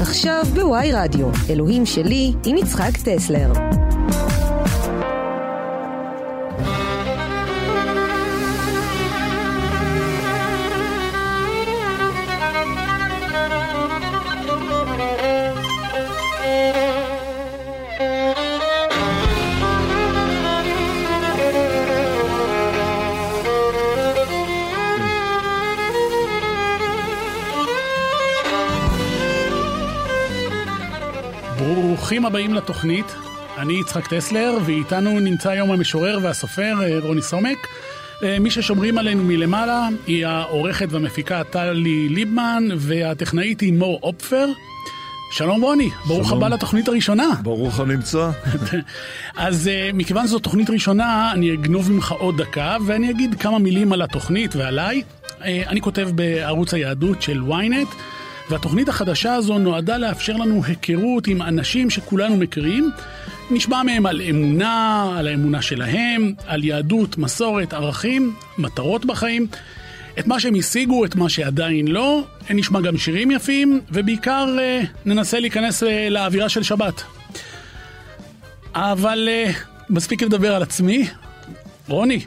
עכשיו בוואי רדיו, אלוהים שלי עם יצחק טסלר. ברוכים הבאים לתוכנית, אני יצחק טסלר, ואיתנו נמצא היום המשורר והסופר אה, רוני סומק. אה, מי ששומרים עלינו מלמעלה היא העורכת והמפיקה טלי ליבמן, והטכנאית היא מור אופפר. שלום רוני, ברוך שלום. הבא לתוכנית הראשונה. ברוך הנמצא. אז אה, מכיוון שזו תוכנית ראשונה, אני אגנוב ממך עוד דקה, ואני אגיד כמה מילים על התוכנית ועליי. אני כותב בערוץ היהדות של ynet, והתוכנית החדשה הזו נועדה לאפשר לנו היכרות עם אנשים שכולנו מכירים. נשמע מהם על אמונה, על האמונה שלהם, על יהדות, מסורת, ערכים, מטרות בחיים. את מה שהם השיגו, את מה שעדיין לא, נשמע גם שירים יפים, ובעיקר אה, ננסה להיכנס אה, לאווירה של שבת. אבל uh, מספיק לדבר על עצמי. רוני,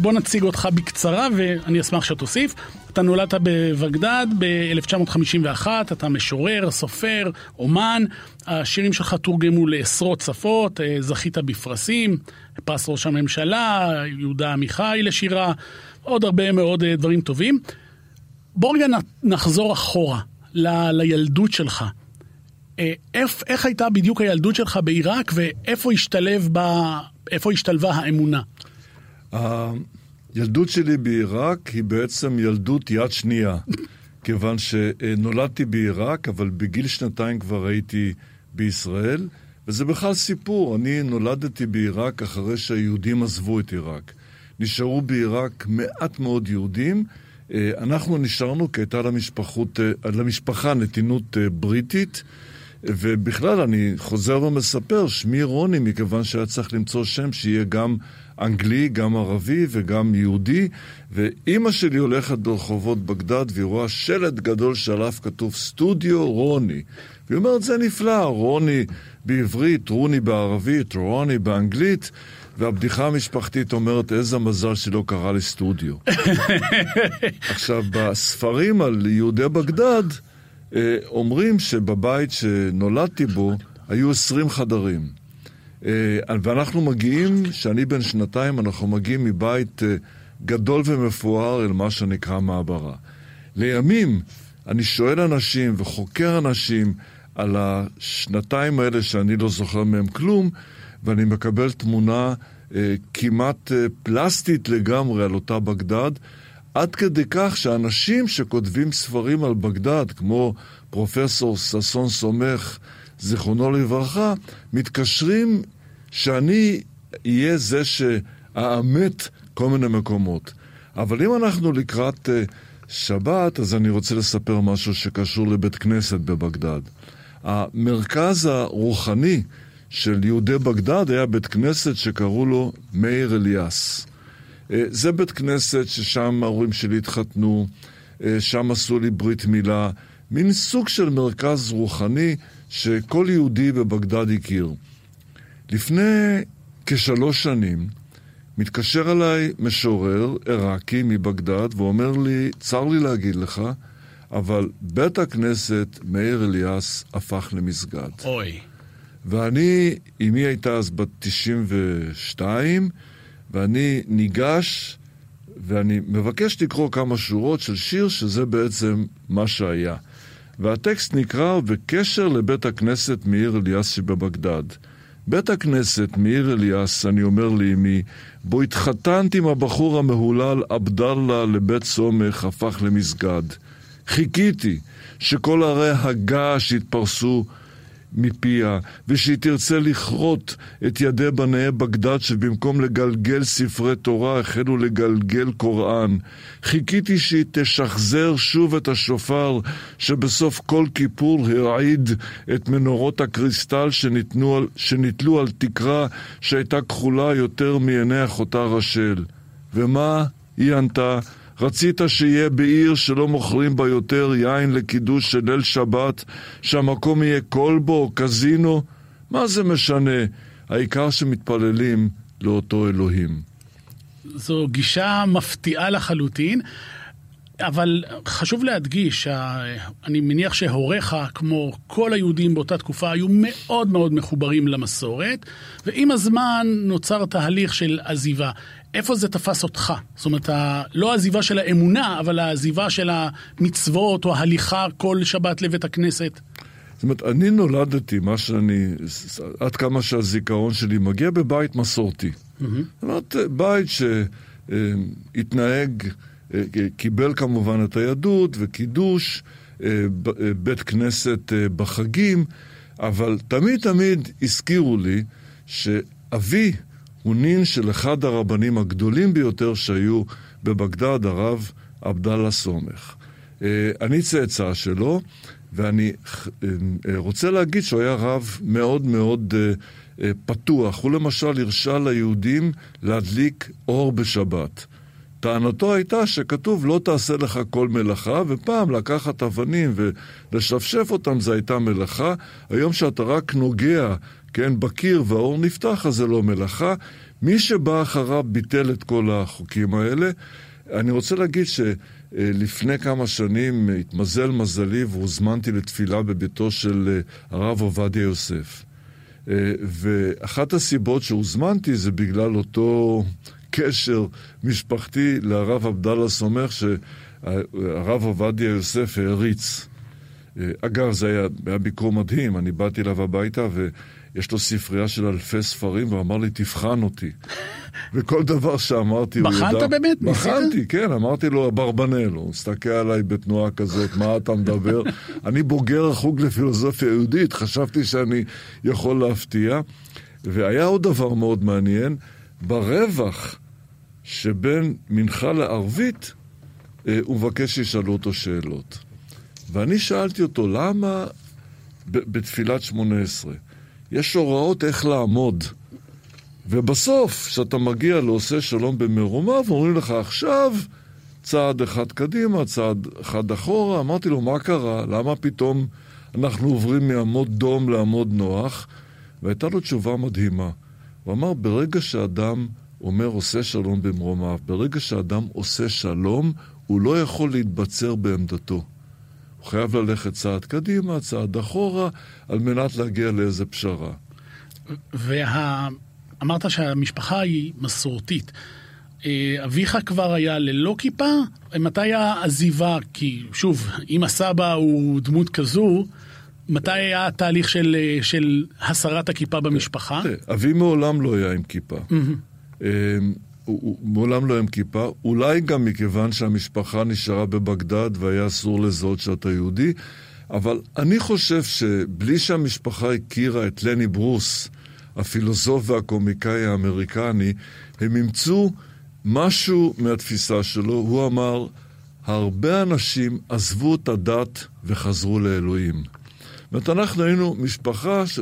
בוא נציג אותך בקצרה ואני אשמח שתוסיף. אתה נולדת בבגדד ב-1951, אתה משורר, סופר, אומן. השירים שלך תורגמו לעשרות שפות, uh, זכית בפרסים, פרס ראש הממשלה, יהודה עמיחי לשירה, עוד הרבה מאוד uh, דברים טובים. בוא רגע נחזור אחורה ל- לילדות שלך. אה, איך, איך הייתה בדיוק הילדות שלך בעיראק ואיפה השתלב איפה השתלבה האמונה? הילדות שלי בעיראק היא בעצם ילדות יד שנייה, כיוון שנולדתי בעיראק, אבל בגיל שנתיים כבר הייתי בישראל, וזה בכלל סיפור. אני נולדתי בעיראק אחרי שהיהודים עזבו את עיראק. נשארו בעיראק מעט מאוד יהודים. אה, אנחנו נשארנו כי הייתה למשפחות, אה, למשפחה נתינות אה, בריטית. ובכלל, אני חוזר ומספר, שמי רוני, מכיוון שהיה צריך למצוא שם שיהיה גם אנגלי, גם ערבי וגם יהודי. ואימא שלי הולכת ברחובות בגדד והיא רואה שלט גדול שעליו כתוב סטודיו רוני. והיא אומרת, זה נפלא, רוני בעברית, רוני בערבית, רוני באנגלית. והבדיחה המשפחתית אומרת, איזה מזל שלא קרא לי סטודיו. עכשיו, בספרים על יהודי בגדד, אה, אומרים שבבית שנולדתי בו היו 20 חדרים. אה, ואנחנו מגיעים, כשאני בן שנתיים, אנחנו מגיעים מבית אה, גדול ומפואר אל מה שנקרא מעברה. לימים אני שואל אנשים וחוקר אנשים על השנתיים האלה שאני לא זוכר מהם כלום, ואני מקבל תמונה אה, כמעט אה, פלסטית לגמרי על אותה בגדד, עד כדי כך שאנשים שכותבים ספרים על בגדד, כמו פרופסור ששון סומך, זיכרונו לברכה, מתקשרים שאני אהיה זה שאאמת כל מיני מקומות. אבל אם אנחנו לקראת uh, שבת, אז אני רוצה לספר משהו שקשור לבית כנסת בבגדד. המרכז הרוחני של יהודי בגדד היה בית כנסת שקראו לו מאיר אליאס. אה, זה בית כנסת ששם ההורים שלי התחתנו, אה, שם עשו לי ברית מילה, מין סוג של מרכז רוחני שכל יהודי בבגדד הכיר. לפני כשלוש שנים מתקשר אליי משורר עיראקי מבגדד ואומר לי, צר לי להגיד לך, אבל בית הכנסת מאיר אליאס הפך למסגד. אוי. ואני, אמי הייתה אז בת 92, ואני ניגש ואני מבקש לקרוא כמה שורות של שיר שזה בעצם מה שהיה. והטקסט נקרא "בקשר לבית הכנסת מאיר אליאס שבבגדד". בית הכנסת מאיר אליאס, אני אומר לאמי, בו התחתנת עם הבחור המהולל עבדאללה לבית סומך, הפך למסגד. חיכיתי שכל ערי הגעש יתפרסו מפיה, ושהיא תרצה לכרות את ידי בנאי בגדד שבמקום לגלגל ספרי תורה החלו לגלגל קוראן. חיכיתי שהיא תשחזר שוב את השופר שבסוף כל כיפור הרעיד את מנורות הקריסטל שניתנו, על- שנתלו על תקרה שהייתה כחולה יותר מעיני אחותה רשל. ומה? היא ענתה, רצית שיהיה בעיר שלא מוכרים בה יותר יין לקידוש של ליל שבת, שהמקום יהיה כלבו, קזינו? מה זה משנה? העיקר שמתפללים לאותו אלוהים. זו גישה מפתיעה לחלוטין. אבל חשוב להדגיש, אני מניח שהוריך, כמו כל היהודים באותה תקופה, היו מאוד מאוד מחוברים למסורת, ועם הזמן נוצר תהליך של עזיבה. איפה זה תפס אותך? זאת אומרת, לא העזיבה של האמונה, אבל העזיבה של המצוות או ההליכה כל שבת לבית הכנסת. זאת אומרת, אני נולדתי, מה שאני, עד כמה שהזיכרון שלי מגיע בבית מסורתי. Mm-hmm. זאת אומרת, בית שהתנהג... אה, קיבל כמובן את היהדות וקידוש, אה, אה, בית כנסת בחגים, אבל תמיד תמיד הזכירו לי שאבי הוא נין של אחד הרבנים הגדולים ביותר שהיו בבגדד, הרב עבדאללה סומך. אני צאצא שלו, ואני רוצה להגיד שהוא היה רב מאוד מאוד פתוח. הוא למשל הרשה ליהודים להדליק אור בשבת. טענתו הייתה שכתוב לא תעשה לך כל מלאכה, ופעם לקחת אבנים ולשפשף אותם זה הייתה מלאכה. היום שאתה רק נוגע, כן, בקיר והאור נפתח, אז זה לא מלאכה. מי שבא אחריו ביטל את כל החוקים האלה. אני רוצה להגיד שלפני כמה שנים התמזל מזלי והוזמנתי לתפילה בביתו של אה, הרב עובדיה יוסף. אה, ואחת הסיבות שהוזמנתי זה בגלל אותו קשר משפחתי לרב עבדאללה סומך, שהרב עובדיה יוסף העריץ. אגב, זה היה, היה ביקור מדהים, אני באתי אליו הביתה ויש לו ספרייה של אלפי ספרים, ואמר לי, תבחן אותי. וכל דבר שאמרתי, הוא ידע... בחנת באמת? בחנתי, כן, אמרתי לו, אברבנאל, הוא מסתכל עליי בתנועה כזאת, מה אתה מדבר? אני בוגר החוג לפילוסופיה יהודית, חשבתי שאני יכול להפתיע. והיה עוד דבר מאוד מעניין, ברווח שבין מנחה לערבית, אה, הוא מבקש שישאלו אותו שאלות. ואני שאלתי אותו, למה בתפילת שמונה עשרה יש הוראות איך לעמוד? ובסוף, כשאתה מגיע לעושה שלום במרומיו, אומרים לך, עכשיו צעד אחד קדימה, צעד אחד אחורה. אמרתי לו, מה קרה? למה פתאום אנחנו עוברים מעמוד דום לעמוד נוח? והייתה לו תשובה מדהימה. הוא אמר, ברגע שאדם אומר עושה שלום במרומיו. ברגע שאדם עושה שלום, הוא לא יכול להתבצר בעמדתו. הוא חייב ללכת צעד קדימה, צעד אחורה, על מנת להגיע לאיזה פשרה. וה... שהמשפחה היא מסורתית. אה, אביך כבר היה ללא כיפה? מתי העזיבה? כי שוב, אם הסבא הוא דמות כזו, מתי היה התהליך של, אה, של הסרת הכיפה במשפחה? אבי מעולם לא היה עם כיפה. הוא מעולם לא עם כיפה, אולי גם מכיוון שהמשפחה נשארה בבגדד והיה אסור לזהות שאתה יהודי, אבל אני חושב שבלי שהמשפחה הכירה את לני ברוס, הפילוסוף והקומיקאי האמריקני, הם אימצו משהו מהתפיסה שלו. הוא אמר, הרבה אנשים עזבו את הדת וחזרו לאלוהים. זאת אומרת, אנחנו היינו משפחה ש,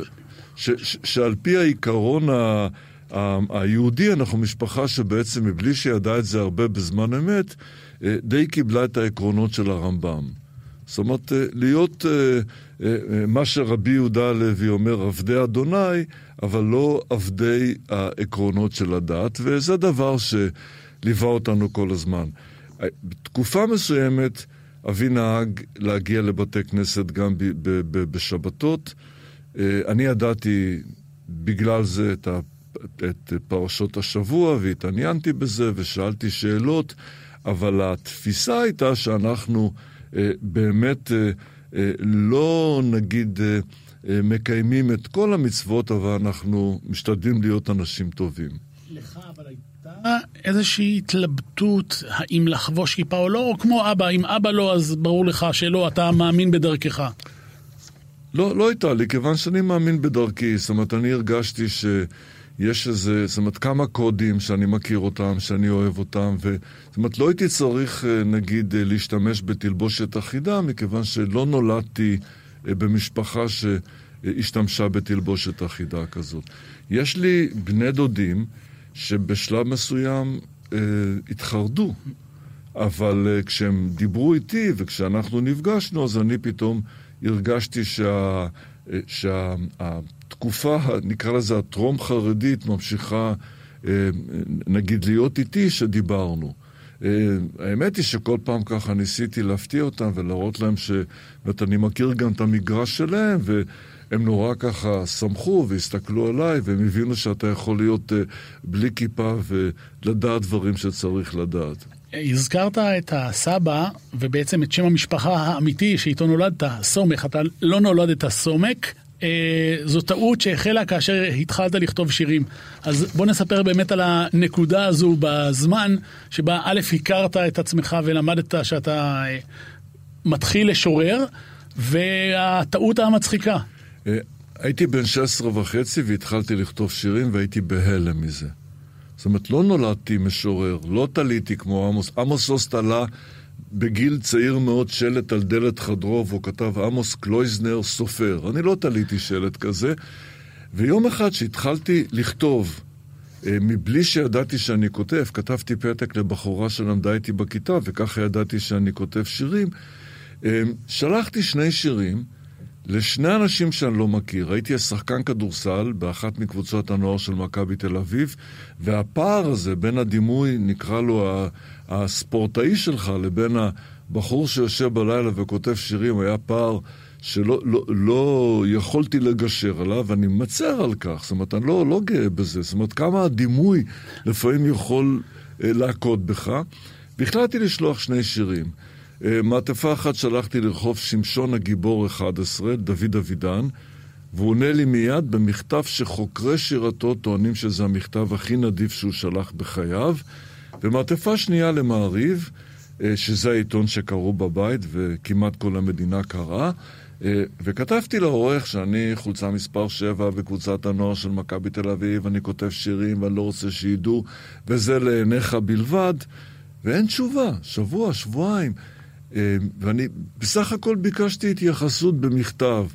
ש, ש, שעל פי העיקרון ה... היהודי, אנחנו משפחה שבעצם, מבלי שידעה את זה הרבה בזמן אמת, אה, די קיבלה את העקרונות של הרמב"ם. זאת אומרת, אה, להיות אה, מה שרבי יהודה הלוי אומר, עבדי אדוני, אבל לא עבדי העקרונות של הדת, וזה דבר שליווה אותנו כל הזמן. בתקופה מסוימת, אבי נהג להגיע לבתי כנסת גם בשבתות. אני ידעתי בגלל זה את את פרשות השבוע והתעניינתי בזה ושאלתי שאלות, אבל התפיסה הייתה שאנחנו אה, באמת אה, אה, לא נגיד אה, אה, מקיימים את כל המצוות, אבל אנחנו משתדלים להיות אנשים טובים. לך אבל הייתה איזושהי התלבטות האם לחבוש כיפה או לא, או כמו אבא, אם אבא לא, אז ברור לך שלא, אתה מאמין בדרכך. לא, לא הייתה לי, כיוון שאני מאמין בדרכי. זאת אומרת, אני הרגשתי ש... יש איזה, זאת אומרת, כמה קודים שאני מכיר אותם, שאני אוהב אותם, ו... זאת אומרת, לא הייתי צריך, אה, נגיד, אה, להשתמש בתלבושת אחידה, מכיוון שלא נולדתי אה, במשפחה שהשתמשה בתלבושת אחידה כזאת. יש לי בני דודים שבשלב מסוים אה, התחרדו. אבל uh, כשהם דיברו איתי וכשאנחנו נפגשנו, אז אני פתאום הרגשתי שה, uh, שהתקופה, נקרא לזה הטרום-חרדית, ממשיכה, uh, נגיד, להיות איתי שדיברנו. Uh, האמת היא שכל פעם ככה ניסיתי להפתיע אותם ולהראות להם ש... זאת אני מכיר גם את המגרש שלהם, והם נורא ככה שמחו והסתכלו עליי, והם הבינו שאתה יכול להיות uh, בלי כיפה ולדעת דברים שצריך לדעת. הזכרת את הסבא, ובעצם את שם המשפחה האמיתי שאיתו נולדת, סומך. אתה לא נולדת סומק, אה, זו טעות שהחלה כאשר התחלת לכתוב שירים. אז בוא נספר באמת על הנקודה הזו בזמן שבה א', הכרת את עצמך ולמדת שאתה אה, מתחיל לשורר, והטעות המצחיקה. אה, הייתי בן 16 וחצי והתחלתי לכתוב שירים והייתי בהלם מזה. זאת אומרת, לא נולדתי משורר, לא תליתי כמו עמוס. עמוס עוז תלה בגיל צעיר מאוד שלט על דלת חדרו, והוא כתב עמוס קלויזנר סופר. אני לא תליתי שלט כזה, ויום אחד שהתחלתי לכתוב, אה, מבלי שידעתי שאני כותב, כתבתי פתק לבחורה שלמדה איתי בכיתה, וככה ידעתי שאני כותב שירים. אה, שלחתי שני שירים. לשני אנשים שאני לא מכיר. הייתי שחקן כדורסל באחת מקבוצות הנוער של מכבי תל אביב, והפער הזה בין הדימוי, נקרא לו הספורטאי שלך, לבין הבחור שיושב בלילה וכותב שירים, היה פער שלא לא, לא יכולתי לגשר עליו, ואני מצר על כך. זאת אומרת, אני לא, לא גאה בזה. זאת אומרת, כמה הדימוי לפעמים יכול אה, להכות בך. והחלטתי לשלוח שני שירים. אה, מעטפה אחת שלחתי לרחוב שמשון הגיבור 11, דוד אבידן, והוא עונה לי מיד במכתב שחוקרי שירתו טוענים שזה המכתב הכי נדיב שהוא שלח בחייו, ומעטפה שנייה למעריב, אה, שזה העיתון שקראו בבית וכמעט כל המדינה קראה, אה, וכתבתי לעורך שאני חולצה מספר 7 בקבוצת הנוער של מכבי תל אביב, אני כותב שירים ואני לא רוצה שידעו, וזה לעיניך בלבד, ואין תשובה, שבוע, שבועיים. אה, ואני בסך הכל ביקשתי התייחסות במכתב.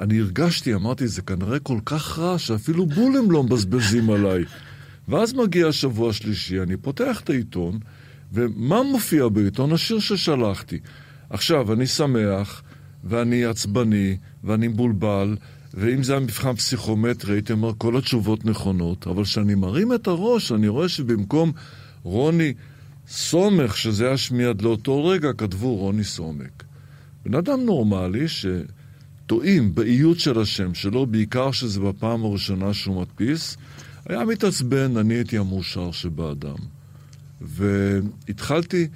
אני הרגשתי, אמרתי, זה כנראה כל כך רע שאפילו בול הם לא מבזבזים עליי. ואז מגיע השבוע השלישי, אני פותח את העיתון, ומה מופיע בעיתון? השיר ששלחתי. עכשיו, אני שמח, ואני עצבני, ואני מבולבל, ואם זה היה מבחן פסיכומטרי, הייתי אומר, כל התשובות נכונות, אבל כשאני מרים את הראש, אני רואה שבמקום רוני סומך, שזה היה שמי עד לאותו רגע, כתבו רוני סומק. בן אדם נורמלי שטועים באיות של השם שלו, בעיקר שזה בפעם הראשונה שהוא מדפיס, היה מתעצבן, אני הייתי המאושר שבאדם. והתחלתי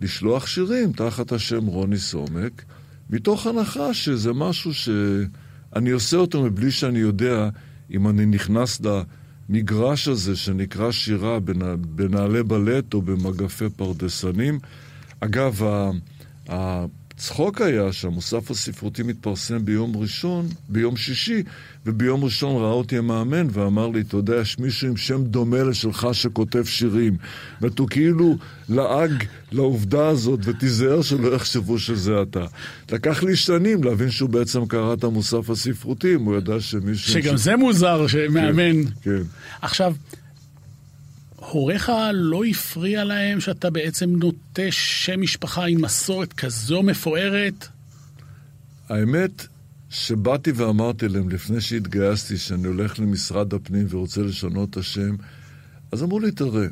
לשלוח שירים תחת השם רוני סומק, מתוך הנחה שזה משהו שאני עושה אותו מבלי שאני יודע אם אני נכנס ל... לה... המגרש הזה שנקרא שירה בנעלי בלט או במגפי פרדסנים. אגב, הצחוק היה שהמוסף הספרותי מתפרסם ביום ראשון, ביום שישי, וביום ראשון ראה אותי המאמן ואמר לי, אתה יודע, יש מישהו עם שם דומה לשלך שכותב שירים. זאת הוא כאילו לעג לעובדה הזאת, ותיזהר שלא יחשבו שזה אתה. לקח לי שנים להבין שהוא בעצם קרא את המוסף הספרותי, אם הוא ידע שמישהו... שגם ש... זה מוזר שמאמן. כן, כן. עכשיו, הוריך לא הפריע להם שאתה בעצם נוטה שם משפחה עם מסורת כזו מפוארת? האמת שבאתי ואמרתי להם לפני שהתגייסתי שאני הולך למשרד הפנים ורוצה לשנות את השם, אז אמרו לי, תראה,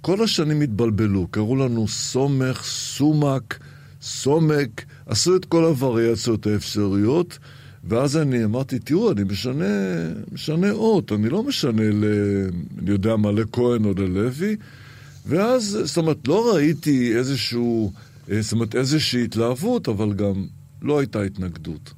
כל השנים התבלבלו, קראו לנו סומך, סומק, סומק, עשו את כל הווריאציות האפשריות, ואז אני אמרתי, תראו, אני משנה, משנה אות, אני לא משנה ל... אני יודע מה, לכהן או ללוי, ואז, זאת אומרת, לא ראיתי איזשהו, אה, זאת אומרת, איזושהי התלהבות, אבל גם לא הייתה התנגדות.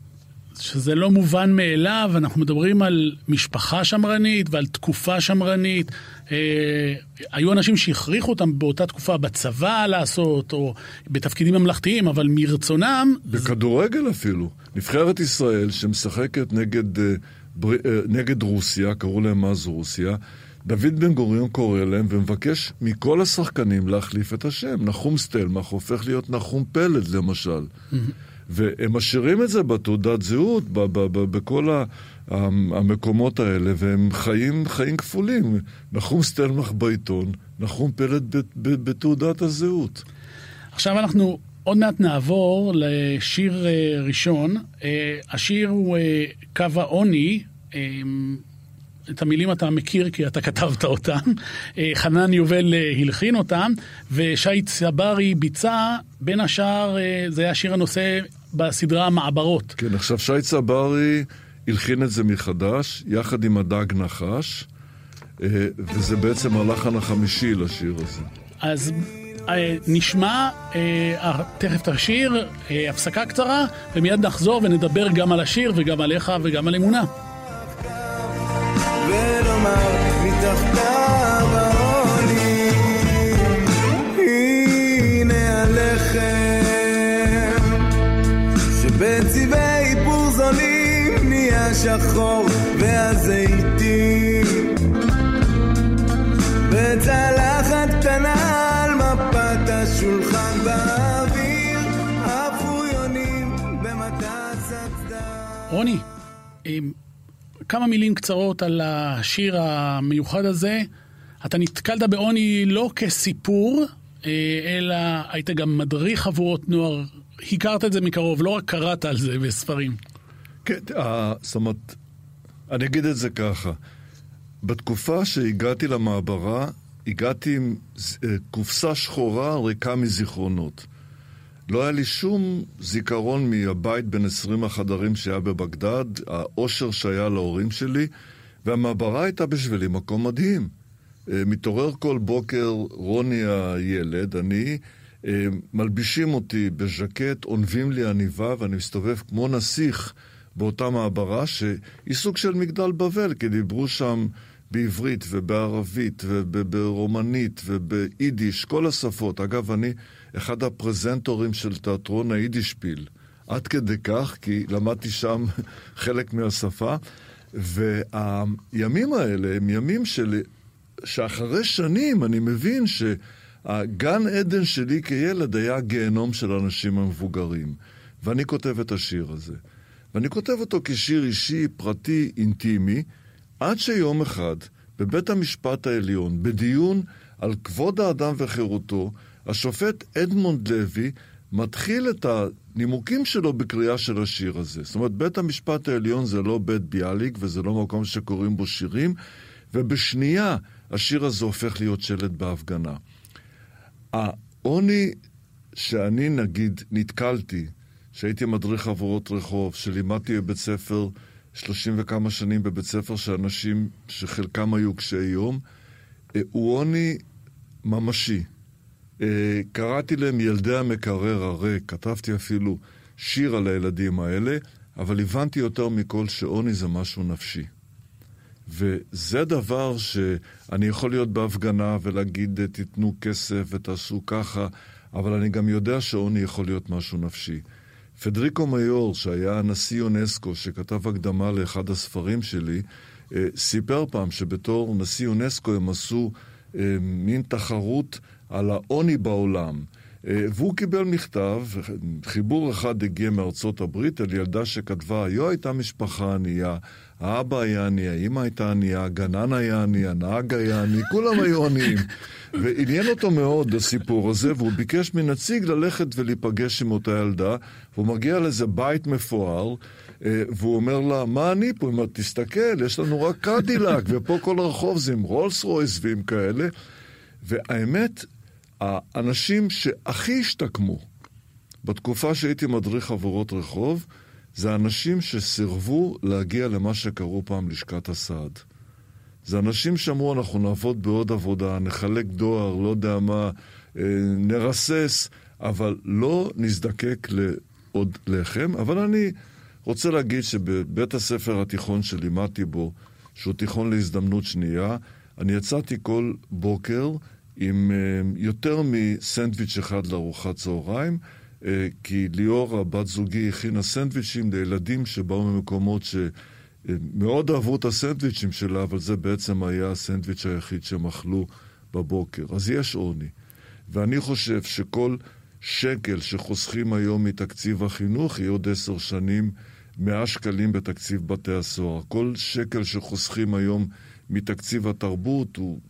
שזה לא מובן מאליו, אנחנו מדברים על משפחה שמרנית ועל תקופה שמרנית. אה, היו אנשים שהכריחו אותם באותה תקופה בצבא לעשות, או בתפקידים ממלכתיים, אבל מרצונם... בכדורגל אפילו. נבחרת ישראל שמשחקת נגד, אה. אה, נגד רוסיה, קראו להם אז רוסיה, דוד בן גוריון קורא להם ומבקש מכל השחקנים להחליף את השם. נחום סטלמך הופך להיות נחום פלד למשל. והם משאירים את זה בתעודת זהות, בכל ה- המקומות האלה, והם חיים חיים כפולים. נחום סטלמך בעיתון, נחום פלד ב- בתעודת הזהות. עכשיו אנחנו עוד מעט נעבור לשיר אה, ראשון. אה, השיר הוא אה, קו העוני. את המילים אתה מכיר כי אתה כתבת אותם. אה, חנן יובל הלחין אותם, ושי צברי ביצע, בין השאר, זה היה שיר הנושא בסדרה המעברות. כן, עכשיו שי צברי הלחין את זה מחדש, יחד עם הדג נחש, אה, וזה בעצם הלחן החמישי לשיר הזה. אז אה, נשמע אה, תכף את השיר, הפסקה קצרה, ומיד נחזור ונדבר גם על השיר וגם עליך וגם על אמונה. ולומר מתחתיו זולים נהיה שחור והזיתים בצלחת קטנה על מפת השולחן באוויר עפו יונים במטס הצדד רוני, כמה מילים קצרות על השיר המיוחד הזה. אתה נתקלת בעוני לא כסיפור, אה, אלא היית גם מדריך עבורות נוער. הכרת את זה מקרוב, לא רק קראת על זה בספרים. כן, אה, זאת אומרת, אני אגיד את זה ככה. בתקופה שהגעתי למעברה, הגעתי עם אה, קופסה שחורה ריקה מזיכרונות. לא היה לי שום זיכרון מהבית בין 20 החדרים שהיה בבגדד, האושר שהיה להורים שלי, והמעברה הייתה בשבילי מקום מדהים. אה, מתעורר כל בוקר רוני הילד, אני, מלבישים אותי בז'קט, עונבים לי עניבה, ואני מסתובב כמו נסיך באותה מעברה, שהיא סוג של מגדל בבל, כי דיברו שם בעברית ובערבית וברומנית וביידיש, כל השפות. אגב, אני אחד הפרזנטורים של תיאטרון היידישפיל. עד כדי כך, כי למדתי שם חלק מהשפה. והימים האלה הם ימים של... שאחרי שנים אני מבין שהגן עדן שלי כילד היה גיהנום של האנשים המבוגרים. ואני כותב את השיר הזה. ואני כותב אותו כשיר אישי, פרטי, אינטימי, עד שיום אחד, בבית המשפט העליון, בדיון על כבוד האדם וחירותו, השופט אדמונד לוי מתחיל את הנימוקים שלו בקריאה של השיר הזה. זאת אומרת, בית המשפט העליון זה לא בית ביאליק וזה לא מקום שקוראים בו שירים, ובשנייה השיר הזה הופך להיות שלט בהפגנה. העוני שאני, נגיד, נתקלתי, שהייתי מדריך עבורות רחוב, שלימדתי בבית ספר שלושים וכמה שנים בבית ספר שאנשים שחלקם היו קשי יום, אה, הוא עוני ממשי. אה, קראתי להם ילדי המקרר הריק, כתבתי אפילו שיר על הילדים האלה, אבל הבנתי יותר מכל שעוני זה משהו נפשי. וזה דבר שאני יכול להיות בהפגנה ולהגיד תיתנו כסף ותעשו ככה, אבל אני גם יודע שעוני יכול להיות משהו נפשי. פדריקו מיור, שהיה נשיא אונסקו, שכתב הקדמה לאחד הספרים שלי, אה, סיפר פעם שבתור נשיא אונסקו הם עשו אה, מין תחרות על העוני בעולם. אה, והוא קיבל מכתב, חיבור אחד הגיע מארצות הברית על ילדה שכתבה, היו הייתה משפחה ענייה, האבא היה עני, האמא הייתה ענייה, הגנן היה עני, הנהג היה עני, כולם היו עניים. ועניין אותו מאוד הסיפור הזה, והוא ביקש מנציג ללכת ולהיפגש עם אותה ילדה, והוא מגיע לאיזה בית מפואר, אה, והוא אומר לה, מה אני פה? הוא אומר, תסתכל, יש לנו רק קדילק, ופה כל הרחוב זה עם רולס רויס ועם כאלה. והאמת, האנשים שהכי השתקמו בתקופה שהייתי מדריך עבורות רחוב, זה אנשים שסירבו להגיע למה שקראו פעם לשכת הסעד. זה אנשים שאמרו, אנחנו נעבוד בעוד עבודה, נחלק דואר, לא יודע מה, אה, נרסס, אבל לא נזדקק לעוד לחם. אבל אני רוצה להגיד שבבית הספר התיכון שלימדתי בו, שהוא תיכון להזדמנות שנייה, אני יצאתי כל בוקר עם אה, יותר מסנדוויץ' אחד לארוחת צהריים, אה, כי ליאור, הבת זוגי, הכינה סנדוויצ'ים לילדים שבאו ממקומות שמאוד אהבו את הסנדוויצ'ים שלה, אבל זה בעצם היה הסנדוויץ' היחיד שהם אכלו בבוקר. אז יש עוני. ואני חושב שכל שקל שחוסכים היום מתקציב החינוך יהיה עוד עשר שנים 100 שקלים בתקציב בתי הסוהר. כל שקל שחוסכים היום מתקציב התרבות הוא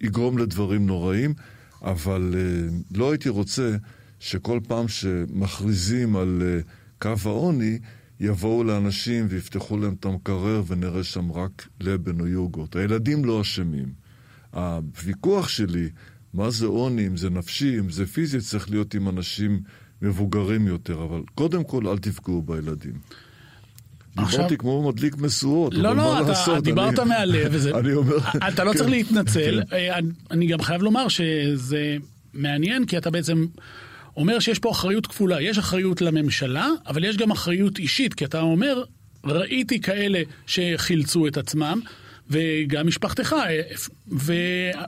יגרום לדברים נוראים, אבל uh, לא הייתי רוצה שכל פעם שמכריזים על uh, קו העוני, יבואו לאנשים ויפתחו להם את המקרר ונראה שם רק לבן או יוגורט. הילדים לא אשמים. הוויכוח שלי, מה זה עוני, אם זה נפשי, אם זה פיזי, צריך להיות עם אנשים מבוגרים יותר, אבל קודם כל אל תפגעו בילדים. דיברתי כמו מדליק משואות, לא, לא, אתה לעשות? דיברת אני- מהלב. וזה- אני אומר... אתה לא צריך כן, להתנצל. כן. אה, אני גם חייב לומר שזה מעניין, כי אתה בעצם אומר שיש פה אחריות כפולה. יש אחריות לממשלה, אבל יש גם אחריות אישית, כי אתה אומר, ראיתי כאלה שחילצו את עצמם. וגם משפחתך, אה,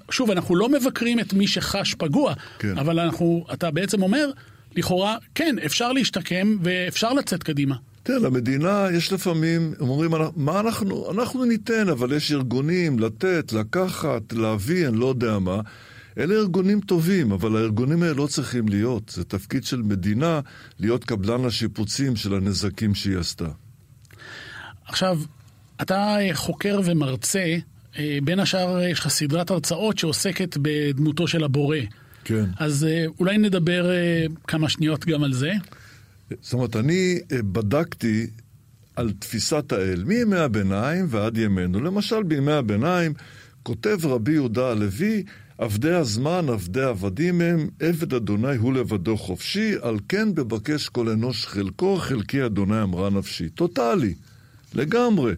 ושוב, אנחנו לא מבקרים את מי שחש פגוע, כן. אבל אנחנו, אתה בעצם אומר, לכאורה, כן, אפשר להשתקם ואפשר לצאת קדימה. תראה, למדינה יש לפעמים, הם אומרים, מה אנחנו, אנחנו ניתן, אבל יש ארגונים, לתת, לקחת, להביא, אני לא יודע מה. אלה ארגונים טובים, אבל הארגונים האלה לא צריכים להיות. זה תפקיד של מדינה להיות קבלן השיפוצים של הנזקים שהיא עשתה. עכשיו, אתה חוקר ומרצה, אה, בין השאר יש לך סדרת הרצאות שעוסקת בדמותו של הבורא. כן. אז אה, אולי נדבר אה, כמה שניות גם על זה. זאת אומרת, אני אה, בדקתי על תפיסת האל מימי הביניים ועד ימינו. למשל, בימי הביניים כותב רבי יהודה הלוי, עבדי הזמן, עבדי עבדים הם, עבד אדוני הוא לבדו חופשי, על כן בבקש כל אנוש חלקו, חלקי אדוני אמרה נפשי. טוטאלי, לגמרי.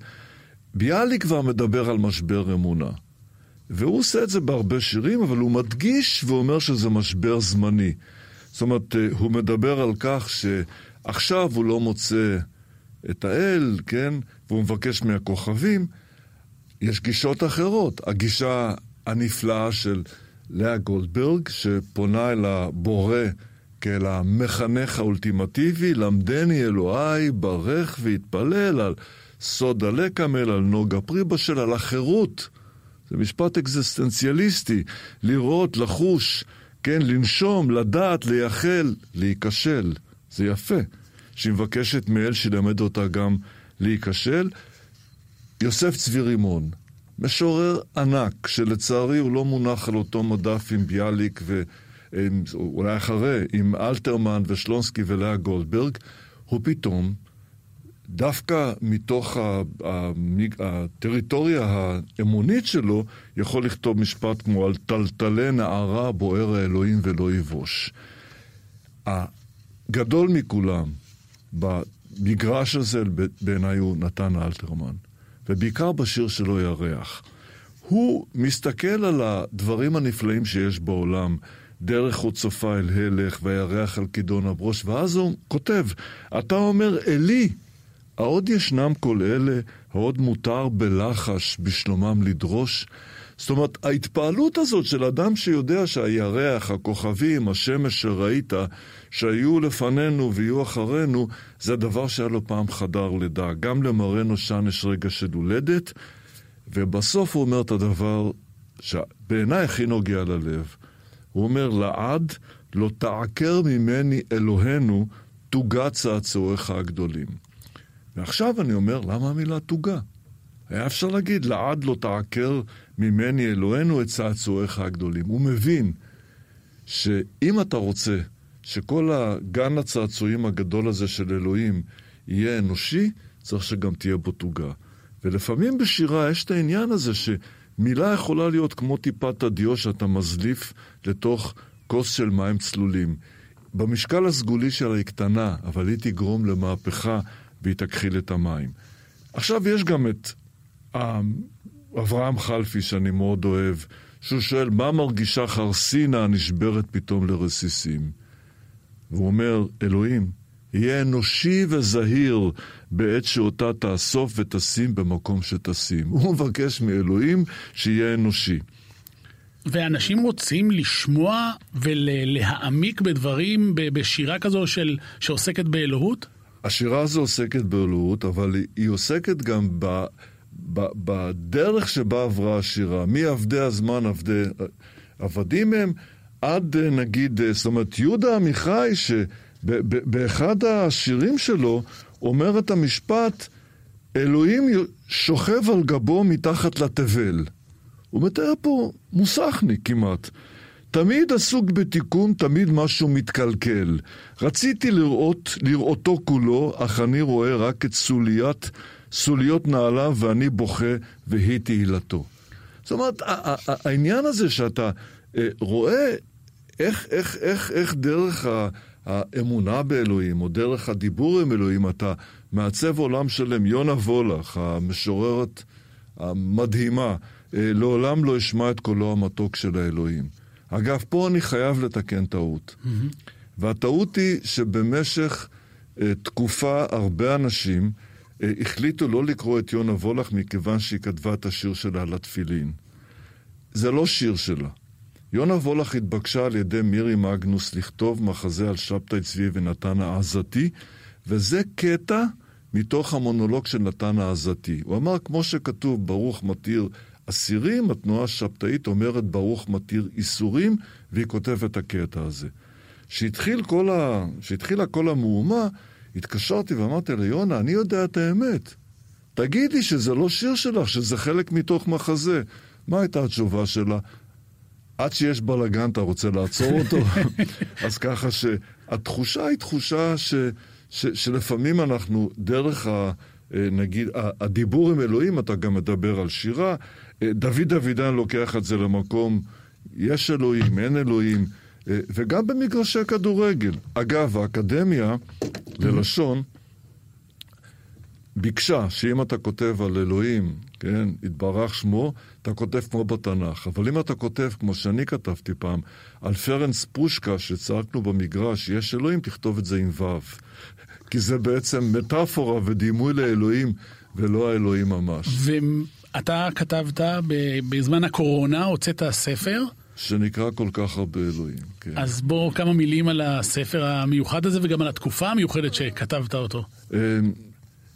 ביאליק כבר מדבר על משבר אמונה. והוא עושה את זה בהרבה שירים, אבל הוא מדגיש ואומר שזה משבר זמני. זאת אומרת, אה, הוא מדבר על כך שעכשיו הוא לא מוצא את האל, כן? והוא מבקש מהכוכבים. יש גישות אחרות. הגישה הנפלאה של לאה גולדברג, שפונה אל הבורא כאל המחנך האולטימטיבי, למדני אלוהי, ברך והתפלל על סוד הלקמל, על נוגה פריבשל, על החירות. זה משפט אקזיסטנציאליסטי, לראות, לחוש, כן, לנשום, לדעת, לייחל, להיכשל. זה יפה. שהיא מבקשת מאל שילמד אותה גם להיכשל. יוסף צבי רימון, משורר ענק, שלצערי הוא לא מונח על אותו מדף עם ביאליק ואולי אחרי, עם אלתרמן ושלונסקי ולאה גולדברג, הוא פתאום, דווקא מתוך הטריטוריה האמונית שלו, יכול לכתוב משפט כמו על טלטלי נערה בוער האלוהים ולא יבוש. הגדול מכולם במגרש הזה בעיניי הוא נתן אלתרמן, ובעיקר בשיר שלו ירח. הוא מסתכל על הדברים הנפלאים שיש בעולם, דרך הוא צופה אל הלך וירח על כידון הברוש, ואז הוא כותב, אתה אומר אלי, העוד ישנם כל אלה, העוד מותר בלחש בשלומם לדרוש? זאת אומרת, ההתפעלות הזאת של אדם שיודע שהירח, הכוכבים, השמש שראית, שהיו לפנינו ויהיו אחרינו, זה הדבר שהיה לו פעם חדר לידה. גם למראה נושן יש רגע של הולדת, ובסוף הוא אומר את הדבר שבעיניי הכי נוגע ללב. הוא אומר, לעד לא תעקר ממני אלוהינו תוגה צעצועיך הגדולים. ועכשיו אני אומר, למה המילה תוגה? היה אפשר להגיד, לעד לא תעקר ממני אלוהינו את צעצועיך הגדולים. הוא מבין שאם אתה רוצה שכל הגן הצעצועים הגדול הזה של אלוהים יהיה אנושי, צריך שגם תהיה בו תוגה. ולפעמים בשירה יש את העניין הזה שמילה יכולה להיות כמו טיפת הדיו שאתה מזליף לתוך כוס של מים צלולים. במשקל הסגולי שלה היא קטנה, אבל היא תגרום למהפכה והיא תכחיל את המים. עכשיו יש גם את אברהם חלפי שאני מאוד אוהב, שהוא שואל מה מרגישה חרסינה הנשברת פתאום לרסיסים? והוא אומר, אלוהים, יהיה אנושי וזהיר בעת שאותה תאסוף ותשים במקום שתשים. הוא מבקש מאלוהים שיהיה אנושי. ואנשים רוצים לשמוע ולהעמיק בדברים בשירה כזו של, שעוסקת באלוהות? השירה הזו עוסקת באלוהות, אבל היא, עוסקת גם ב, ב, בדרך שבה עברה השירה. מעבדי הזמן, עבדי... עבדים הם, עד נגיד, זאת אומרת, יהודה עמיחי, שבאחד השירים שלו אומר את המשפט, אלוהים שוכב על גבו מתחת לתבל. הוא מתאר פה מוסכניק כמעט. תמיד עסוק בתיקון, תמיד משהו מתקלקל. רציתי לראות, לראותו כולו, אך אני רואה רק את סוליית, סוליות נעליו, ואני בוכה, והיא תהילתו. זאת אומרת, העניין הזה שאתה אה, רואה איך, איך, איך, איך דרך האמונה באלוהים, או דרך הדיבור עם אלוהים, אתה מעצב עולם שלם. יונה וולך, המשוררת המדהימה, אה, לעולם לא אשמע את קולו המתוק של האלוהים. אגב, פה אני חייב לתקן טעות. Mm-hmm. והטעות היא שבמשך uh, תקופה הרבה אנשים uh, החליטו לא לקרוא את יונה וולך מכיוון שהיא כתבה את השיר שלה על התפילין. זה לא שיר שלה. יונה וולך התבקשה על ידי מירי מגנוס לכתוב מחזה על שבתאי צבי ונתן העזתי, וזה קטע מתוך המונולוג של נתן העזתי. הוא אמר, כמו שכתוב, ברוך מתיר אסירים, התנועה השבתאית אומרת ברוך מתיר איסורים, והיא כותבת את הקטע הזה. כשהתחיל כל ה... כשהתחילה כל המהומה, התקשרתי ואמרתי לה, יונה, אני יודע את האמת. תגידי שזה לא שיר שלך, שזה חלק מתוך מחזה. מה הייתה התשובה שלה? עד שיש בלאגן אתה רוצה לעצור אותו? אז ככה שהתחושה היא תחושה ש, ש, שלפעמים אנחנו, דרך ה... נגיד, הדיבור עם אלוהים, אתה גם מדבר על שירה, דוד דוידן לוקח את זה למקום, יש אלוהים, אין אלוהים, אה, וגם במגרשי כדורגל. אגב, האקדמיה ללשון ביקשה שאם אתה כותב על אלוהים, כן, יתברך שמו, אתה כותב כמו בתנ"ך. אבל אם אתה כותב, כמו שאני כתבתי פעם, על פרנס פושקה שצעקנו במגרש, יש אלוהים, תכתוב את זה עם ו'. כי זה בעצם מטאפורה ודימוי לאלוהים, ולא האלוהים ממש. אתה כתבת בזמן הקורונה, הוצאת ספר. שנקרא כל כך הרבה אלוהים, כן. אז בוא כמה מילים על הספר המיוחד הזה וגם על התקופה המיוחדת שכתבת אותו. אמ,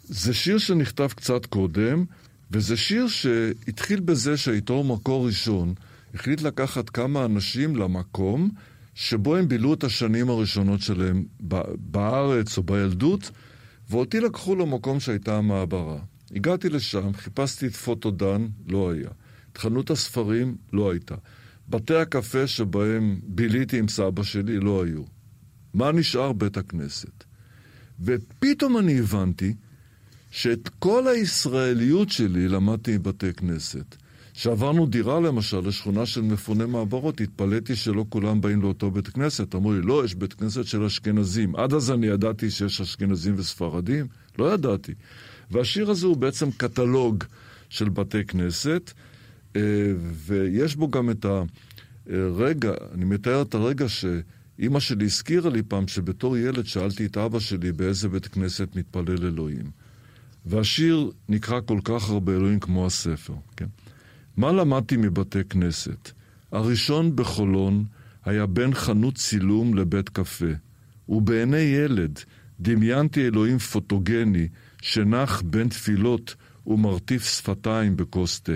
זה שיר שנכתב קצת קודם, וזה שיר שהתחיל בזה שהעיתור מקור ראשון החליט לקחת כמה אנשים למקום שבו הם בילו את השנים הראשונות שלהם בארץ או בילדות, ואותי לקחו למקום שהייתה המעברה. הגעתי לשם, חיפשתי את פוטודן, לא היה. את חנות הספרים, לא הייתה. בתי הקפה שבהם ביליתי עם סבא שלי, לא היו. מה נשאר בית הכנסת? ופתאום אני הבנתי שאת כל הישראליות שלי למדתי מבתי כנסת. כשעברנו דירה למשל לשכונה של מפוני מעברות, התפלאתי שלא כולם באים לאותו בית כנסת. אמרו לי, לא, יש בית כנסת של אשכנזים. עד אז אני ידעתי שיש אשכנזים וספרדים? לא ידעתי. והשיר הזה הוא בעצם קטלוג של בתי כנסת, אה, ויש בו גם את הרגע, אני מתאר את הרגע שאימא שלי הזכירה לי פעם שבתור ילד שאלתי את אבא שלי באיזה בית כנסת מתפלל אלוהים. והשיר נקרא כל כך הרבה אלוהים כמו הספר, כן? מה למדתי מבתי כנסת? הראשון בחולון היה בין חנות צילום לבית קפה, ובעיני ילד דמיינתי אלוהים פוטוגני שנח בין תפילות ומרטיף שפתיים בכוס תה.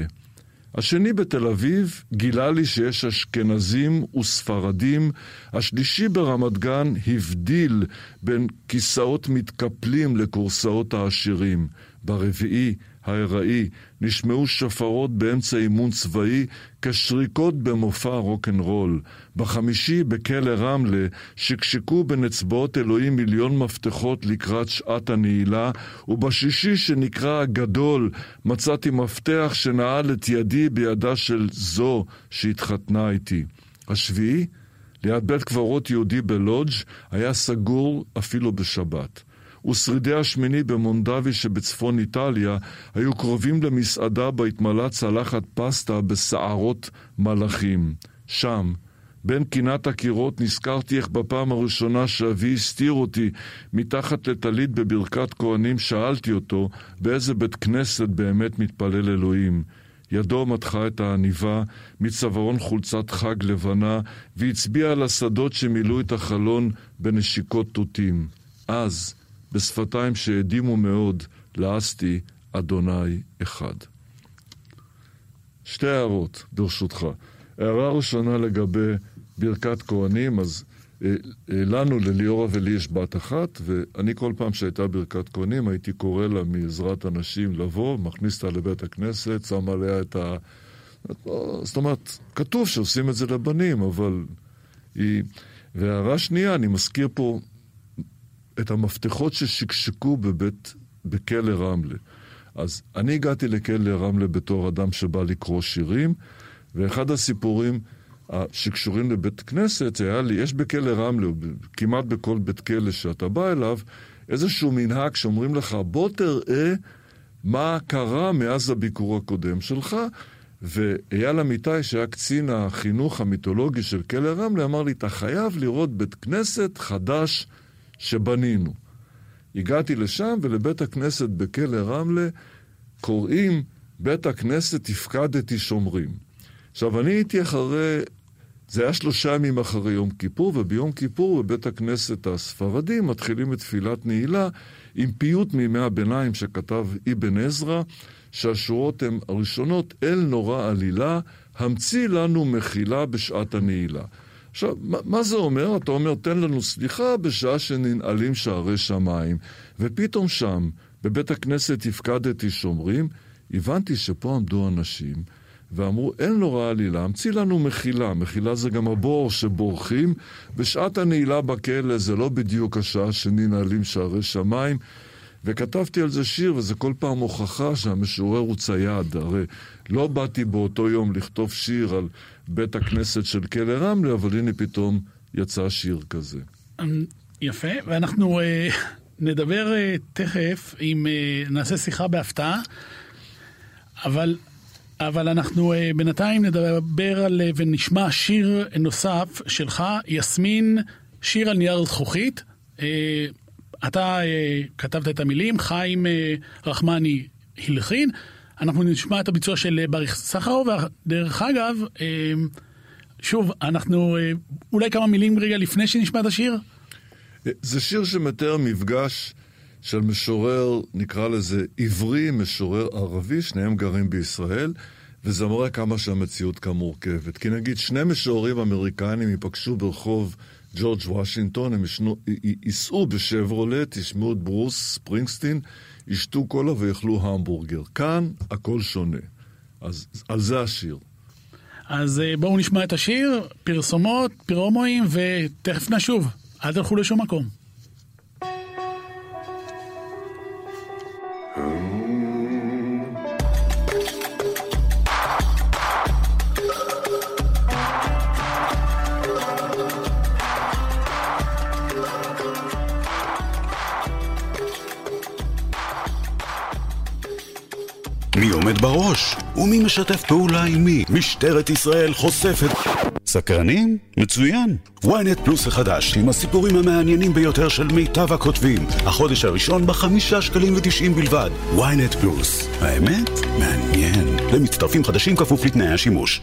השני בתל אביב גילה לי שיש אשכנזים וספרדים, השלישי ברמת גן הבדיל בין כיסאות מתקפלים לכורסאות העשירים. ברביעי, הארעי, נשמעו שפרות באמצע אימון צבאי כשריקות במופע רוקנרול. בחמישי, בכלא רמלה, שקשקו בין אצבעות אלוהים מיליון מפתחות לקראת שעת הנעילה, ובשישי, שנקרא הגדול, מצאתי מפתח שנעל את ידי בידה של זו שהתחתנה איתי. השביעי, ליד בית קברות יהודי בלודג', היה סגור אפילו בשבת. ושרידי השמיני במונדבי שבצפון איטליה היו קרובים למסעדה בה התמלאה צלחת פסטה בסערות מלאכים. שם, בין קינת הקירות נזכרתי איך בפעם הראשונה שאבי הסתיר אותי מתחת לטלית בברכת כהנים שאלתי אותו באיזה בית כנסת באמת מתפלל אלוהים. ידו מתחה את העניבה מצווארון חולצת חג לבנה והצביע על השדות שמילאו את החלון בנשיקות תותים. אז, בשפתיים שהדימו מאוד, לעסתי אדוני אחד. שתי הערות, ברשותך. הערה ראשונה לגבי ברכת כהנים, אז אה, אה, לנו, לליאורה ולי יש בת אחת, ואני כל פעם שהייתה ברכת כהנים, הייתי קורא לה מעזרת הנשים לבוא, מכניס אותה לבית הכנסת, שם עליה את ה... זאת אומרת, כתוב שעושים את זה לבנים, אבל היא... והערה שנייה, אני מזכיר פה את המפתחות ששקשקו בבית, בכלא רמלה. אז אני הגעתי לכלא רמלה בתור אדם שבא לקרוא שירים, ואחד הסיפורים שקשורים לבית כנסת, היה לי, יש בכלא רמלה, כמעט בכל בית כלא שאתה בא אליו, איזשהו מנהג שאומרים לך, בוא תראה מה קרה מאז הביקור הקודם שלך. ואייל אמיתי, שהיה קצין החינוך המיתולוגי של כלא רמלה, אמר לי, אתה חייב לראות בית כנסת חדש שבנינו. הגעתי לשם, ולבית הכנסת בכלא רמלה קוראים בית הכנסת הפקדתי שומרים. עכשיו, אני הייתי אחרי, זה היה שלושה ימים אחרי יום כיפור, וביום כיפור בבית הכנסת הספרדי מתחילים את תפילת נעילה עם פיוט מימי הביניים שכתב אבן עזרא, שהשורות הן הראשונות, אל נורא עלילה, המציא לנו מחילה בשעת הנעילה. עכשיו, מה, זה אומר? אתה אומר, תן לנו סליחה בשעה שננעלים שערי שמיים. ופתאום שם, בבית הכנסת הפקדתי שומרים, הבנתי שפה עמדו אנשים ואמרו, אין נורא עלילה, המציא לנו מחילה. מחילה זה גם הבור שבורחים. בשעת הנעילה בכלא זה לא בדיוק השעה שננעלים שערי שמיים. וכתבתי על זה שיר, וזה כל פעם הוכחה שהמשורר הוא צייד. הרי לא באתי באותו יום לכתוב שיר על בית הכנסת של כלא רמלה, אבל הנה פתאום יצא שיר כזה. אמ, יפה, ואנחנו uh, נדבר uh, תכף, אם uh, נעשה שיחה בהפתעה, אבל, אבל אנחנו uh, בינתיים נדבר על, ונשמע שיר נוסף שלך, יסמין, שיר על נייר זכוכית. אתה uh, כתבת את המילים, חיים uh, רחמני הלחין. אנחנו נשמע את הביצוע של בריך סחרוב, ודרך אגב, uh, שוב, אנחנו, uh, אולי כמה מילים רגע לפני שנשמע את השיר? זה שיר שמתאר מפגש של משורר, נקרא לזה עברי, משורר ערבי, שניהם גרים בישראל, וזה מראה כמה שהמציאות כאן מורכבת. כי נגיד שני משוררים אמריקנים ייפגשו ברחוב ג'ורג' וושינגטון, הם ייסעו בשברולט, ישמעו את ברוס ספרינגסטין, ישתו קולה ויאכלו המבורגר. כאן הכל שונה. אז על זה השיר. אז אה, בואו נשמע את השיר, פרסומות, פרומואים, ותכף נשוב. אל תלכו לשום מקום. משתף פעולה עם מי? משטרת ישראל חושפת... סקרנים? מצוין. ynet פלוס החדש, עם הסיפורים המעניינים ביותר של מיטב הכותבים. החודש הראשון בחמישה שקלים ותשעים בלבד. ynet פלוס. האמת? מעניין. למצטרפים חדשים כפוף לתנאי השימוש.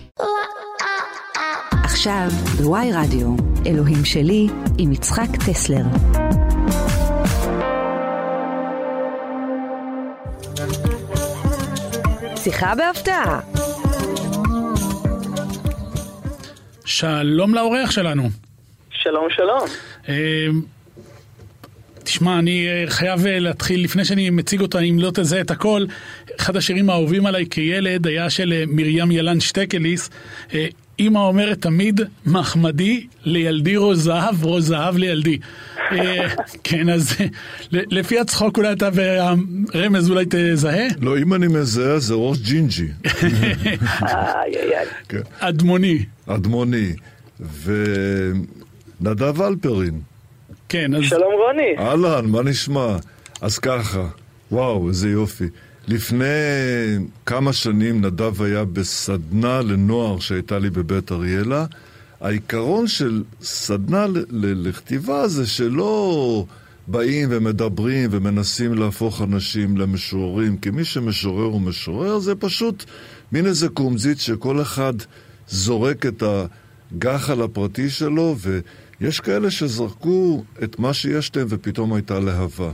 עכשיו, בוואי רדיו, אלוהים שלי, עם יצחק טסלר. שיחה בהפתעה. שלום לאורח שלנו. שלום, שלום. אה, תשמע, אני אה, חייב אה, להתחיל, לפני שאני מציג אותו, אם לא תזהה את הכל, אחד השירים האהובים עליי כילד היה של מרים ילן שטקליס. אימא אומרת תמיד, מחמדי לילדי רוז זהב, רוז זהב לילדי. כן, אז לפי הצחוק אולי אתה והרמז אולי תזהה? לא, אם אני מזהה זה ראש ג'ינג'י. כן. אדמוני. אדמוני. ונדב אלפרין. כן, אז... שלום רוני. אהלן, מה נשמע? אז ככה, וואו, איזה יופי. לפני כמה שנים נדב היה בסדנה לנוער שהייתה לי בבית אריאלה. העיקרון של סדנה לכתיבה זה שלא באים ומדברים ומנסים להפוך אנשים למשוררים, כי מי שמשורר הוא משורר, זה פשוט מין איזה קומזית שכל אחד זורק את הגחל הפרטי שלו, ויש כאלה שזרקו את מה שיש להם ופתאום הייתה להבה.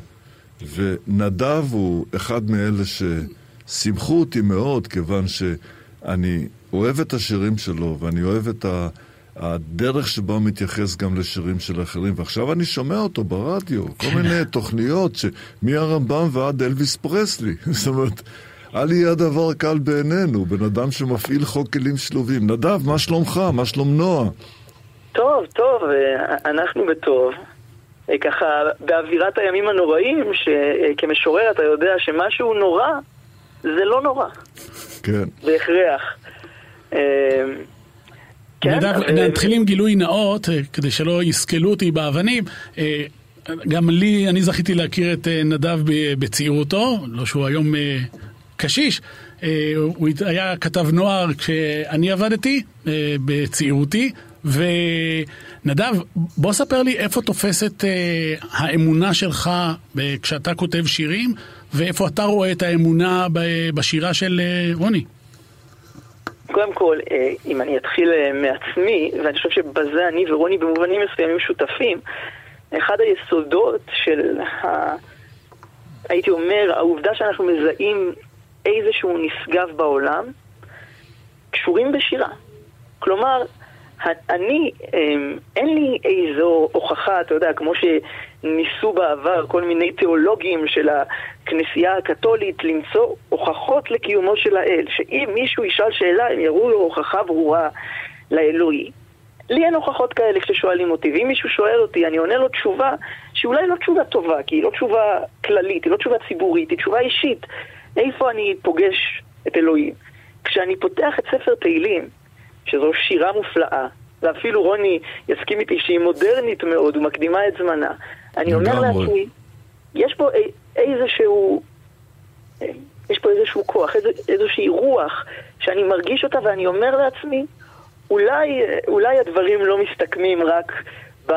ונדב הוא אחד מאלה ששימחו אותי מאוד, כיוון שאני אוהב את השירים שלו, ואני אוהב את, ה, הדרך שבה הוא מתייחס גם לשירים של אחרים, ועכשיו אני שומע אותו ברדיו, כל מיני תוכניות, ש... מהרמב"ם ועד אלוויס פרסלי. זאת אומרת, אל יהיה הדבר קל בעינינו, בן אדם שמפעיל חוק כלים שלובים. נדב, מה שלומך? מה שלום נועה? טוב, טוב, אה, אנחנו בטוב. אה, ככה, באווירת הימים הנוראים, שכמשורר אתה יודע שמשהו נורא, זה לא נורא. כן. בהכרח. אה, כן, אז, נתחיל עם גילוי נאות, אה, כדי שלא יסקלו אותי באבנים. אה, גם לי, אני זכיתי להכיר את אה, נדב בצעירותו, לא שהוא היום אה, קשיש. אה, הוא היה כתב נוער כשאני עבדתי אה, בצעירותי. ונדב, בוא ספר לי איפה תופסת אה, האמונה שלך כשאתה כותב שירים, ואיפה אתה רואה את האמונה בשירה של אה, רוני. קודם כל, אה, אם אני אתחיל אה, מעצמי, ואני חושב שבזה אני ורוני במובנים מסוימים שותפים, אחד היסודות של, ה... הייתי אומר, העובדה שאנחנו מזהים איזשהו נשגב בעולם, קשורים בשירה. כלומר, אני, אמ, אין לי איזו הוכחה, אתה יודע, כמו שניסו בעבר כל מיני תיאולוגים של הכנסייה הקתולית למצוא הוכחות לקיומו של האל, שאם מישהו ישאל שאלה, הם יראו לו הוכחה ברורה לאלוהי. לי אין הוכחות כאלה כששואלים אותי, ואם מישהו שואל אותי, אני עונה לו תשובה שאולי לא תשובה טובה, כי היא לא תשובה כללית, היא לא תשובה ציבורית, היא תשובה אישית. איפה אני פוגש את אלוהים? כשאני פותח את ספר תהילים, שזו שירה מופלאה, ואפילו רוני יסכים איתי שהיא מודרנית מאוד ומקדימה את זמנה, אני אומר. לעצמי, יש פה איזשהו... יש פה איזשהו כוח, איז, איזושהי רוח שאני מרגיש אותה ואני אומר לעצמי, אולי, אולי הדברים לא מסתכמים רק ב,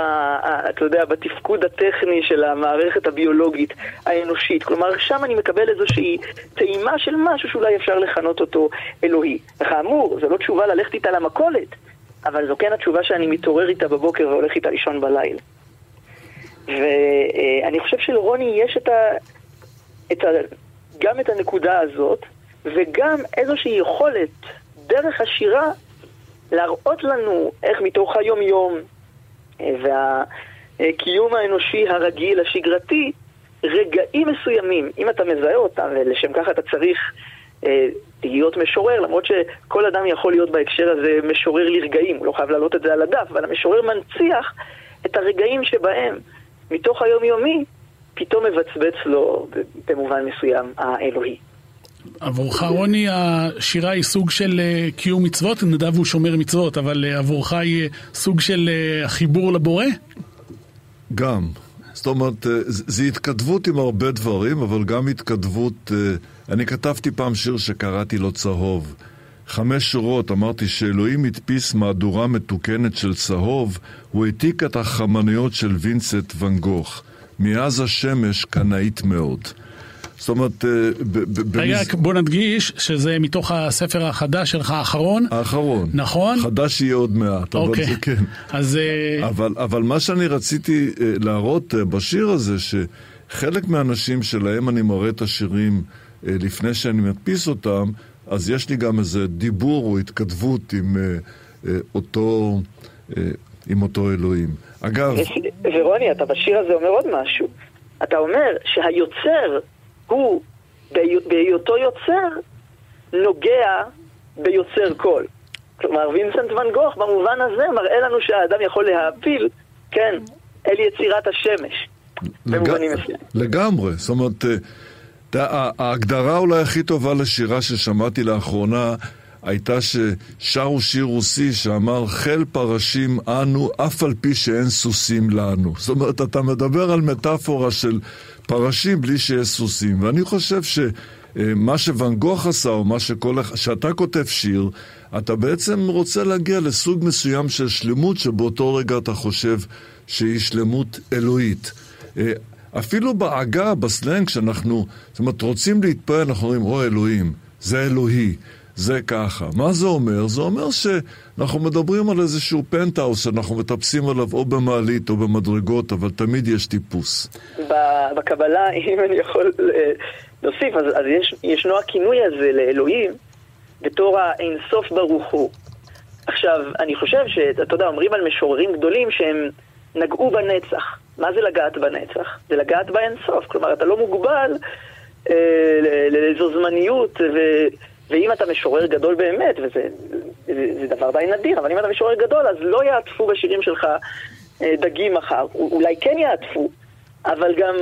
אתה יודע, בתפקוד הטכני של המערכת הביולוגית האנושית. כלומר, שם אני מקבל איזושהי טעימה של משהו שאולי אפשר לכנות אותו אלוהי. וכאמור, זו לא תשובה ללכת איתה למכולת, אבל זו כן התשובה שאני מתעורר איתה בבוקר והולך איתה לישון בלילה. ואני חושב שלרוני יש את ה... את ה... גם את הנקודה הזאת, וגם איזושהי יכולת, דרך השירה, להראות לנו איך מתוך היום-יום אה, והקיום האנושי הרגיל, השגרתי, רגעים מסוימים, אם אתה מזהה אותם, ולשם כך אתה צריך אה, להיות משורר, למרות שכל אדם יכול להיות בהקשר הזה משורר לרגעים, הוא לא חייב להעלות את זה על הדף, אבל המשורר מנציח את הרגעים שבהם, מתוך היומיומי, פתאום מבצבץ לו במובן מסוים האלוהי. עבורך, רוני, השירה היא סוג של אה, קיום מצוות, נדב הוא שומר מצוות, אבל אה, עבורך היא אה, סוג של החיבור לבורא? גם. זאת אומרת, זו התכתבות עם הרבה דברים, אבל גם התכתבות... אני כתבתי פעם שיר שקראתי לו צהוב. חמש שורות, אמרתי שאלוהים הדפיס מהדורה מתוקנת של צהוב, הוא העתיק את החמניות של וינסט ואן גוך. מאז השמש קנאית מאוד. זאת אומרת, אה, ב- רגע, בוא נדגיש שזה מתוך הספר החדש שלך, האחרון. האחרון. נכון? חדש יהיה עוד מעט, אבל אוקיי. זה כן. אז אה, אבל, אבל מה שאני רציתי אה, להראות בשיר הזה, שחלק מהאנשים שלהם אני מראה את השירים לפני שאני מדפיס אותם, אז יש לי גם איזה דיבור או התכתבות עם, אה, אה, אותו, אה, עם אותו אלוהים. אגב, ורוני, אתה בשיר הזה אומר עוד משהו. אתה אומר שהיוצר הוא, בהי- בהיותו יוצר, נוגע ביוצר קול. כלומר, וינסנט ואן גוך במובן הזה מראה לנו שהאדם יכול להעפיל, כן, אל יצירת השמש. מסוימים. לגמרי, זאת אומרת, ההגדרה אולי הכי טובה לשירה ששמעתי לאחרונה הייתה ששרו שיר רוסי שאמר חיל פרשים אנו אף על פי שאין סוסים לנו. זאת אומרת, אתה מדבר על מטאפורה של פרשים בלי שיש סוסים, ואני חושב ש... אה, שוואן גוך עשה, או מה שכל שאתה כותב שיר, אתה בעצם רוצה להגיע לסוג מסוים של שלמות שבאותו רגע אתה חושב שהיא שלמות אלוהית. אפילו בעגה, בסלנג, שאנחנו, זאת אומרת, רוצים להתפעל, אנחנו אומרים, או אלוהים, זה אלוהי, זה ככה. מה זה אומר? זה אומר שאנחנו מדברים על איזשהו פנטהאוס שאנחנו מטפסים עליו או במעלית או במדרגות, אבל תמיד יש טיפוס. בקבלה, אם אני יכול אה, להוסיף, אז, אז יש, ישנו הכינוי הזה לאלוהים בתור האינסוף ברוך הוא. עכשיו, אני חושב שאתה יודע, אומרים על משוררים גדולים שהם נגעו בנצח. מה זה לגעת בנצח? זה לגעת באינסוף. כלומר, אתה לא מוגבל אה, לאיזו זמניות, ו, ואם אתה משורר גדול באמת, וזה זה, זה דבר די נדיר, אבל אם אתה משורר גדול, אז לא יעטפו בשירים שלך אה, דגים מחר. אולי כן יעטפו, אבל גם...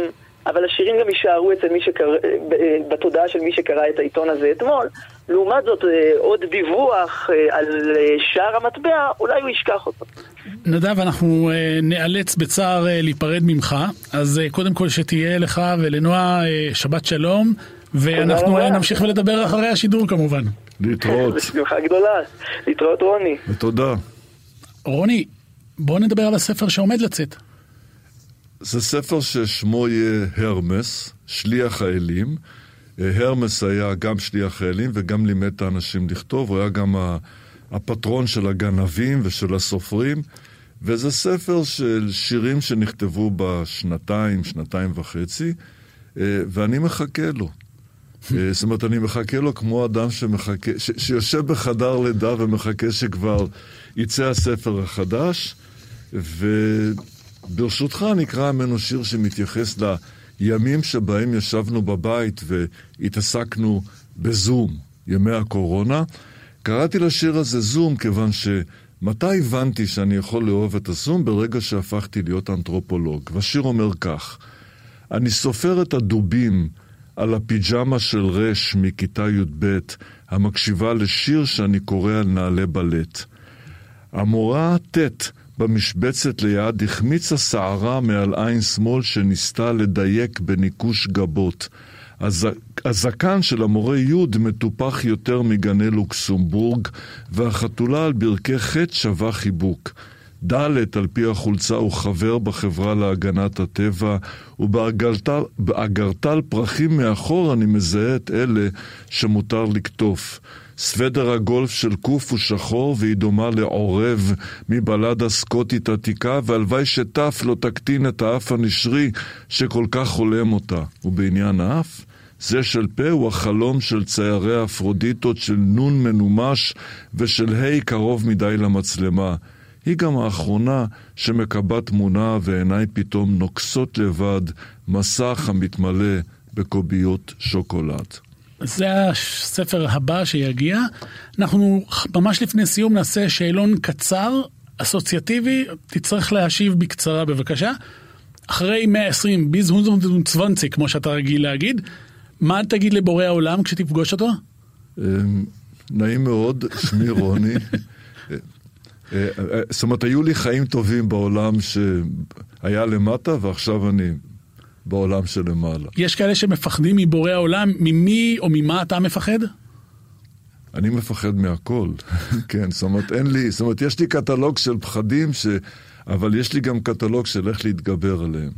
אבל השירים גם יישארו אצל מי שקרא, בתודעה של מי שקרא את העיתון הזה אתמול. לעומת זאת, אה, עוד דיווח אה, על אה, שער המטבע, אולי הוא ישכח אותו. נדב, אנחנו נאלץ בצער להיפרד ממך, אז קודם כל שתהיה לך ולנועה שבת שלום, ואנחנו נמשיך ולדבר אחרי השידור כמובן. להתראות. בשמחה גדולה. להתראות רוני. ותודה. רוני, בוא נדבר על הספר שעומד לצאת. זה ספר ששמו יהיה הרמס, שליח האלים. הרמס היה גם שליח האלים וגם לימד את האנשים לכתוב, הוא היה גם הפטרון של הגנבים ושל הסופרים. וזה ספר של שירים שנכתבו בשנתיים, שנתיים וחצי, אה, ואני מחכה לו. אה, זאת אומרת, אני מחכה לו כמו אדם שמחכה, ש, שיושב בחדר לידה ומחכה שכבר יצא הספר החדש, ו... ברשותך נקרא ממנו שיר שמתייחס לימים שבהם ישבנו בבית והתעסקנו בזום, ימי הקורונה. קראתי לשיר הזה זום כיוון שמתי הבנתי שאני יכול לאהוב את הזום? ברגע שהפכתי להיות אנתרופולוג. והשיר אומר כך: אני סופר את הדובים על הפיג'מה של רש מכיתה י"ב, המקשיבה לשיר שאני קורא על נעלי בלט. המורה ט' במשבצת ליד החמיצה שערה מעל עין שמאל שניסתה לדייק בניקוש גבות. הז... הזקן של המורה י' מטופח יותר מגני לוקסומבורג, והחתולה על ברכי ח' שווה חיבוק. ד' על פי החולצה הוא חבר בחברה להגנת הטבע, ובאגרטל פרחים מאחור אני מזהה את אלה שמותר לקטוף. סוודר הגולף של קוף הוא שחור והיא דומה לעורב מבלדה סקוטית עתיקה, והלוואי שטף לא תקטין את האף הנשרי שכל כך חולם אותה. ובעניין האף, זה של פה הוא החלום של ציירי האפרודיטות של נון מנומש ושל ה' קרוב מדי למצלמה. היא גם האחרונה שמקבה תמונה ועיניי פתאום נוקסות לבד מסך המתמלא בקוביות שוקולד. זה הספר הבא שיגיע. אנחנו ממש לפני סיום נעשה שאלון קצר, אסוציאטיבי, תצטרך להשיב בקצרה בבקשה. אחרי 120 ביז הונזון צוונצי, כמו שאתה רגיל להגיד, מה תגיד לבורא העולם כשתפגוש אותו? אמ, נעים מאוד, שמי רוני. אה, אה, אה, זאת אומרת, היו לי חיים טובים בעולם שהיה למטה, ועכשיו אני בעולם שלמעלה. יש כאלה שמפחדים מבורא העולם, ממי או ממה אתה מפחד? אני מפחד מהכל, כן, זאת אומרת, אין לי, זאת אומרת, יש לי קטלוג של פחדים, ש... אבל יש לי גם קטלוג של איך להתגבר עליהם.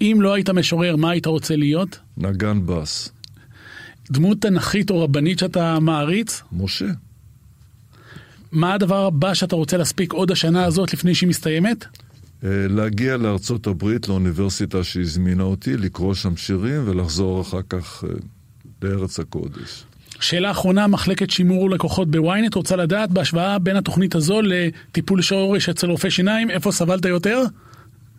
אם לא היית משורר, מה היית רוצה להיות? נגן בס. דמות תנכית או רבנית שאתה מעריץ? משה. מה הדבר הבא שאתה רוצה להספיק עוד השנה הזאת לפני שהיא מסתיימת? אה, להגיע לארצות הברית, לאוניברסיטה שהזמינה אותי, לקרוא שם שירים ולחזור אחר כך אה, לארץ הקודש. שאלה אחרונה, מחלקת שימור לקוחות בוויינט רוצה לדעת בהשוואה בין התוכנית הזו לטיפול שורש אצל רופא שיניים, איפה סבלת יותר?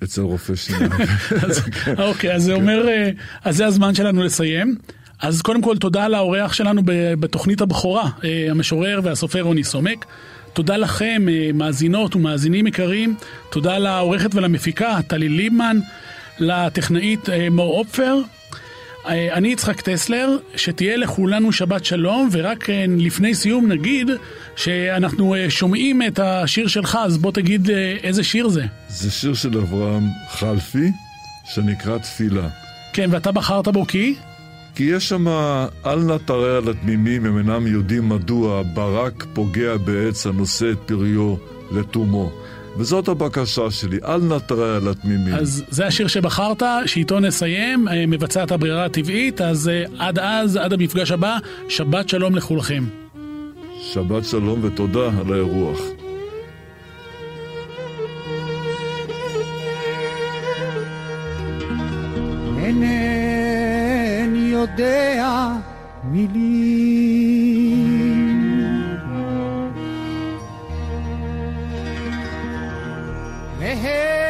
אצל רופא שיניים. אז, אוקיי, אז זה אומר, אה, אז זה הזמן שלנו לסיים. אז קודם כל תודה לאורח שלנו בתוכנית הבכורה, המשורר והסופר רוני סומק. תודה לכם, אה, מאזינות ומאזינים יקרים. תודה לעורכת ולמפיקה, טלי ליבמן, לטכנאית אה, מור אופפר. אה, אני יצחק טסלר, שתהיה לכולנו שבת שלום, ורק לפני סיום נגיד שאנחנו שומעים את השיר שלך, אז בוא תגיד איזה שיר זה. זה שיר של אברהם חלפי, שנקרא תפילה. כן, ואתה בחרת בו כי? כי יש שם, אל נא תרע לתמימים, הם אינם יודעים מדוע ברק פוגע בעץ הנושא את פריו לתומו. וזאת הבקשה שלי, אל נא תרע לתמימים. אז זה השיר שבחרת, שאיתו נסיים, אה, מבצע את הברירה הטבעית, אז אה, עד אז, עד המפגש הבא, שבת שלום לכולכם. שבת שלום ותודה על האירוח. יודע מילים. מהם